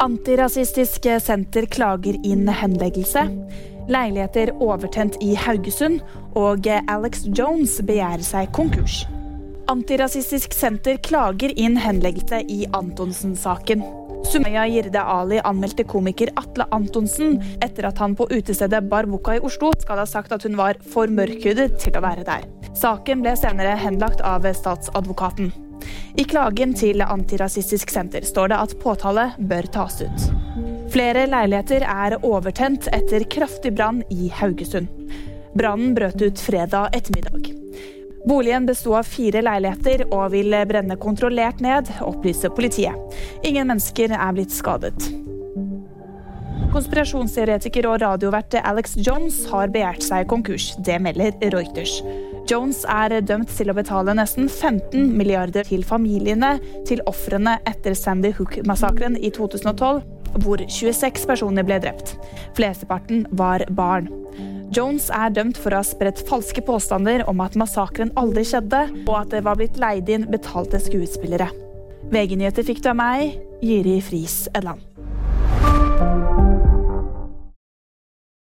Antirasistisk senter klager inn henleggelse. Leiligheter overtent i Haugesund. Og Alex Jones begjærer seg konkurs. Antirasistisk senter klager inn henleggelse i Antonsen-saken. Sumaya Jirde Ali anmeldte komiker Atle Antonsen etter at han på utestedet Barbuca i Oslo skal ha sagt at hun var for mørkhudet til å være der. Saken ble senere henlagt av statsadvokaten. I klagen til Antirasistisk senter står det at påtale bør tas ut. Flere leiligheter er overtent etter kraftig brann i Haugesund. Brannen brøt ut fredag ettermiddag. Boligen besto av fire leiligheter og vil brenne kontrollert ned, opplyser politiet. Ingen mennesker er blitt skadet. Konspirasjonsteoretiker og radiovert Alex Jones har begjært seg konkurs. Det melder Reuters. Jones er dømt til å betale nesten 15 milliarder til familiene til ofrene etter Sandy Hook-massakren i 2012, hvor 26 personer ble drept. Flesteparten var barn. Jones er dømt for å ha spredt falske påstander om at massakren aldri skjedde, og at det var blitt leid inn betalte skuespillere. VG-nyheter fikk du av meg, Jiri Friis Edland.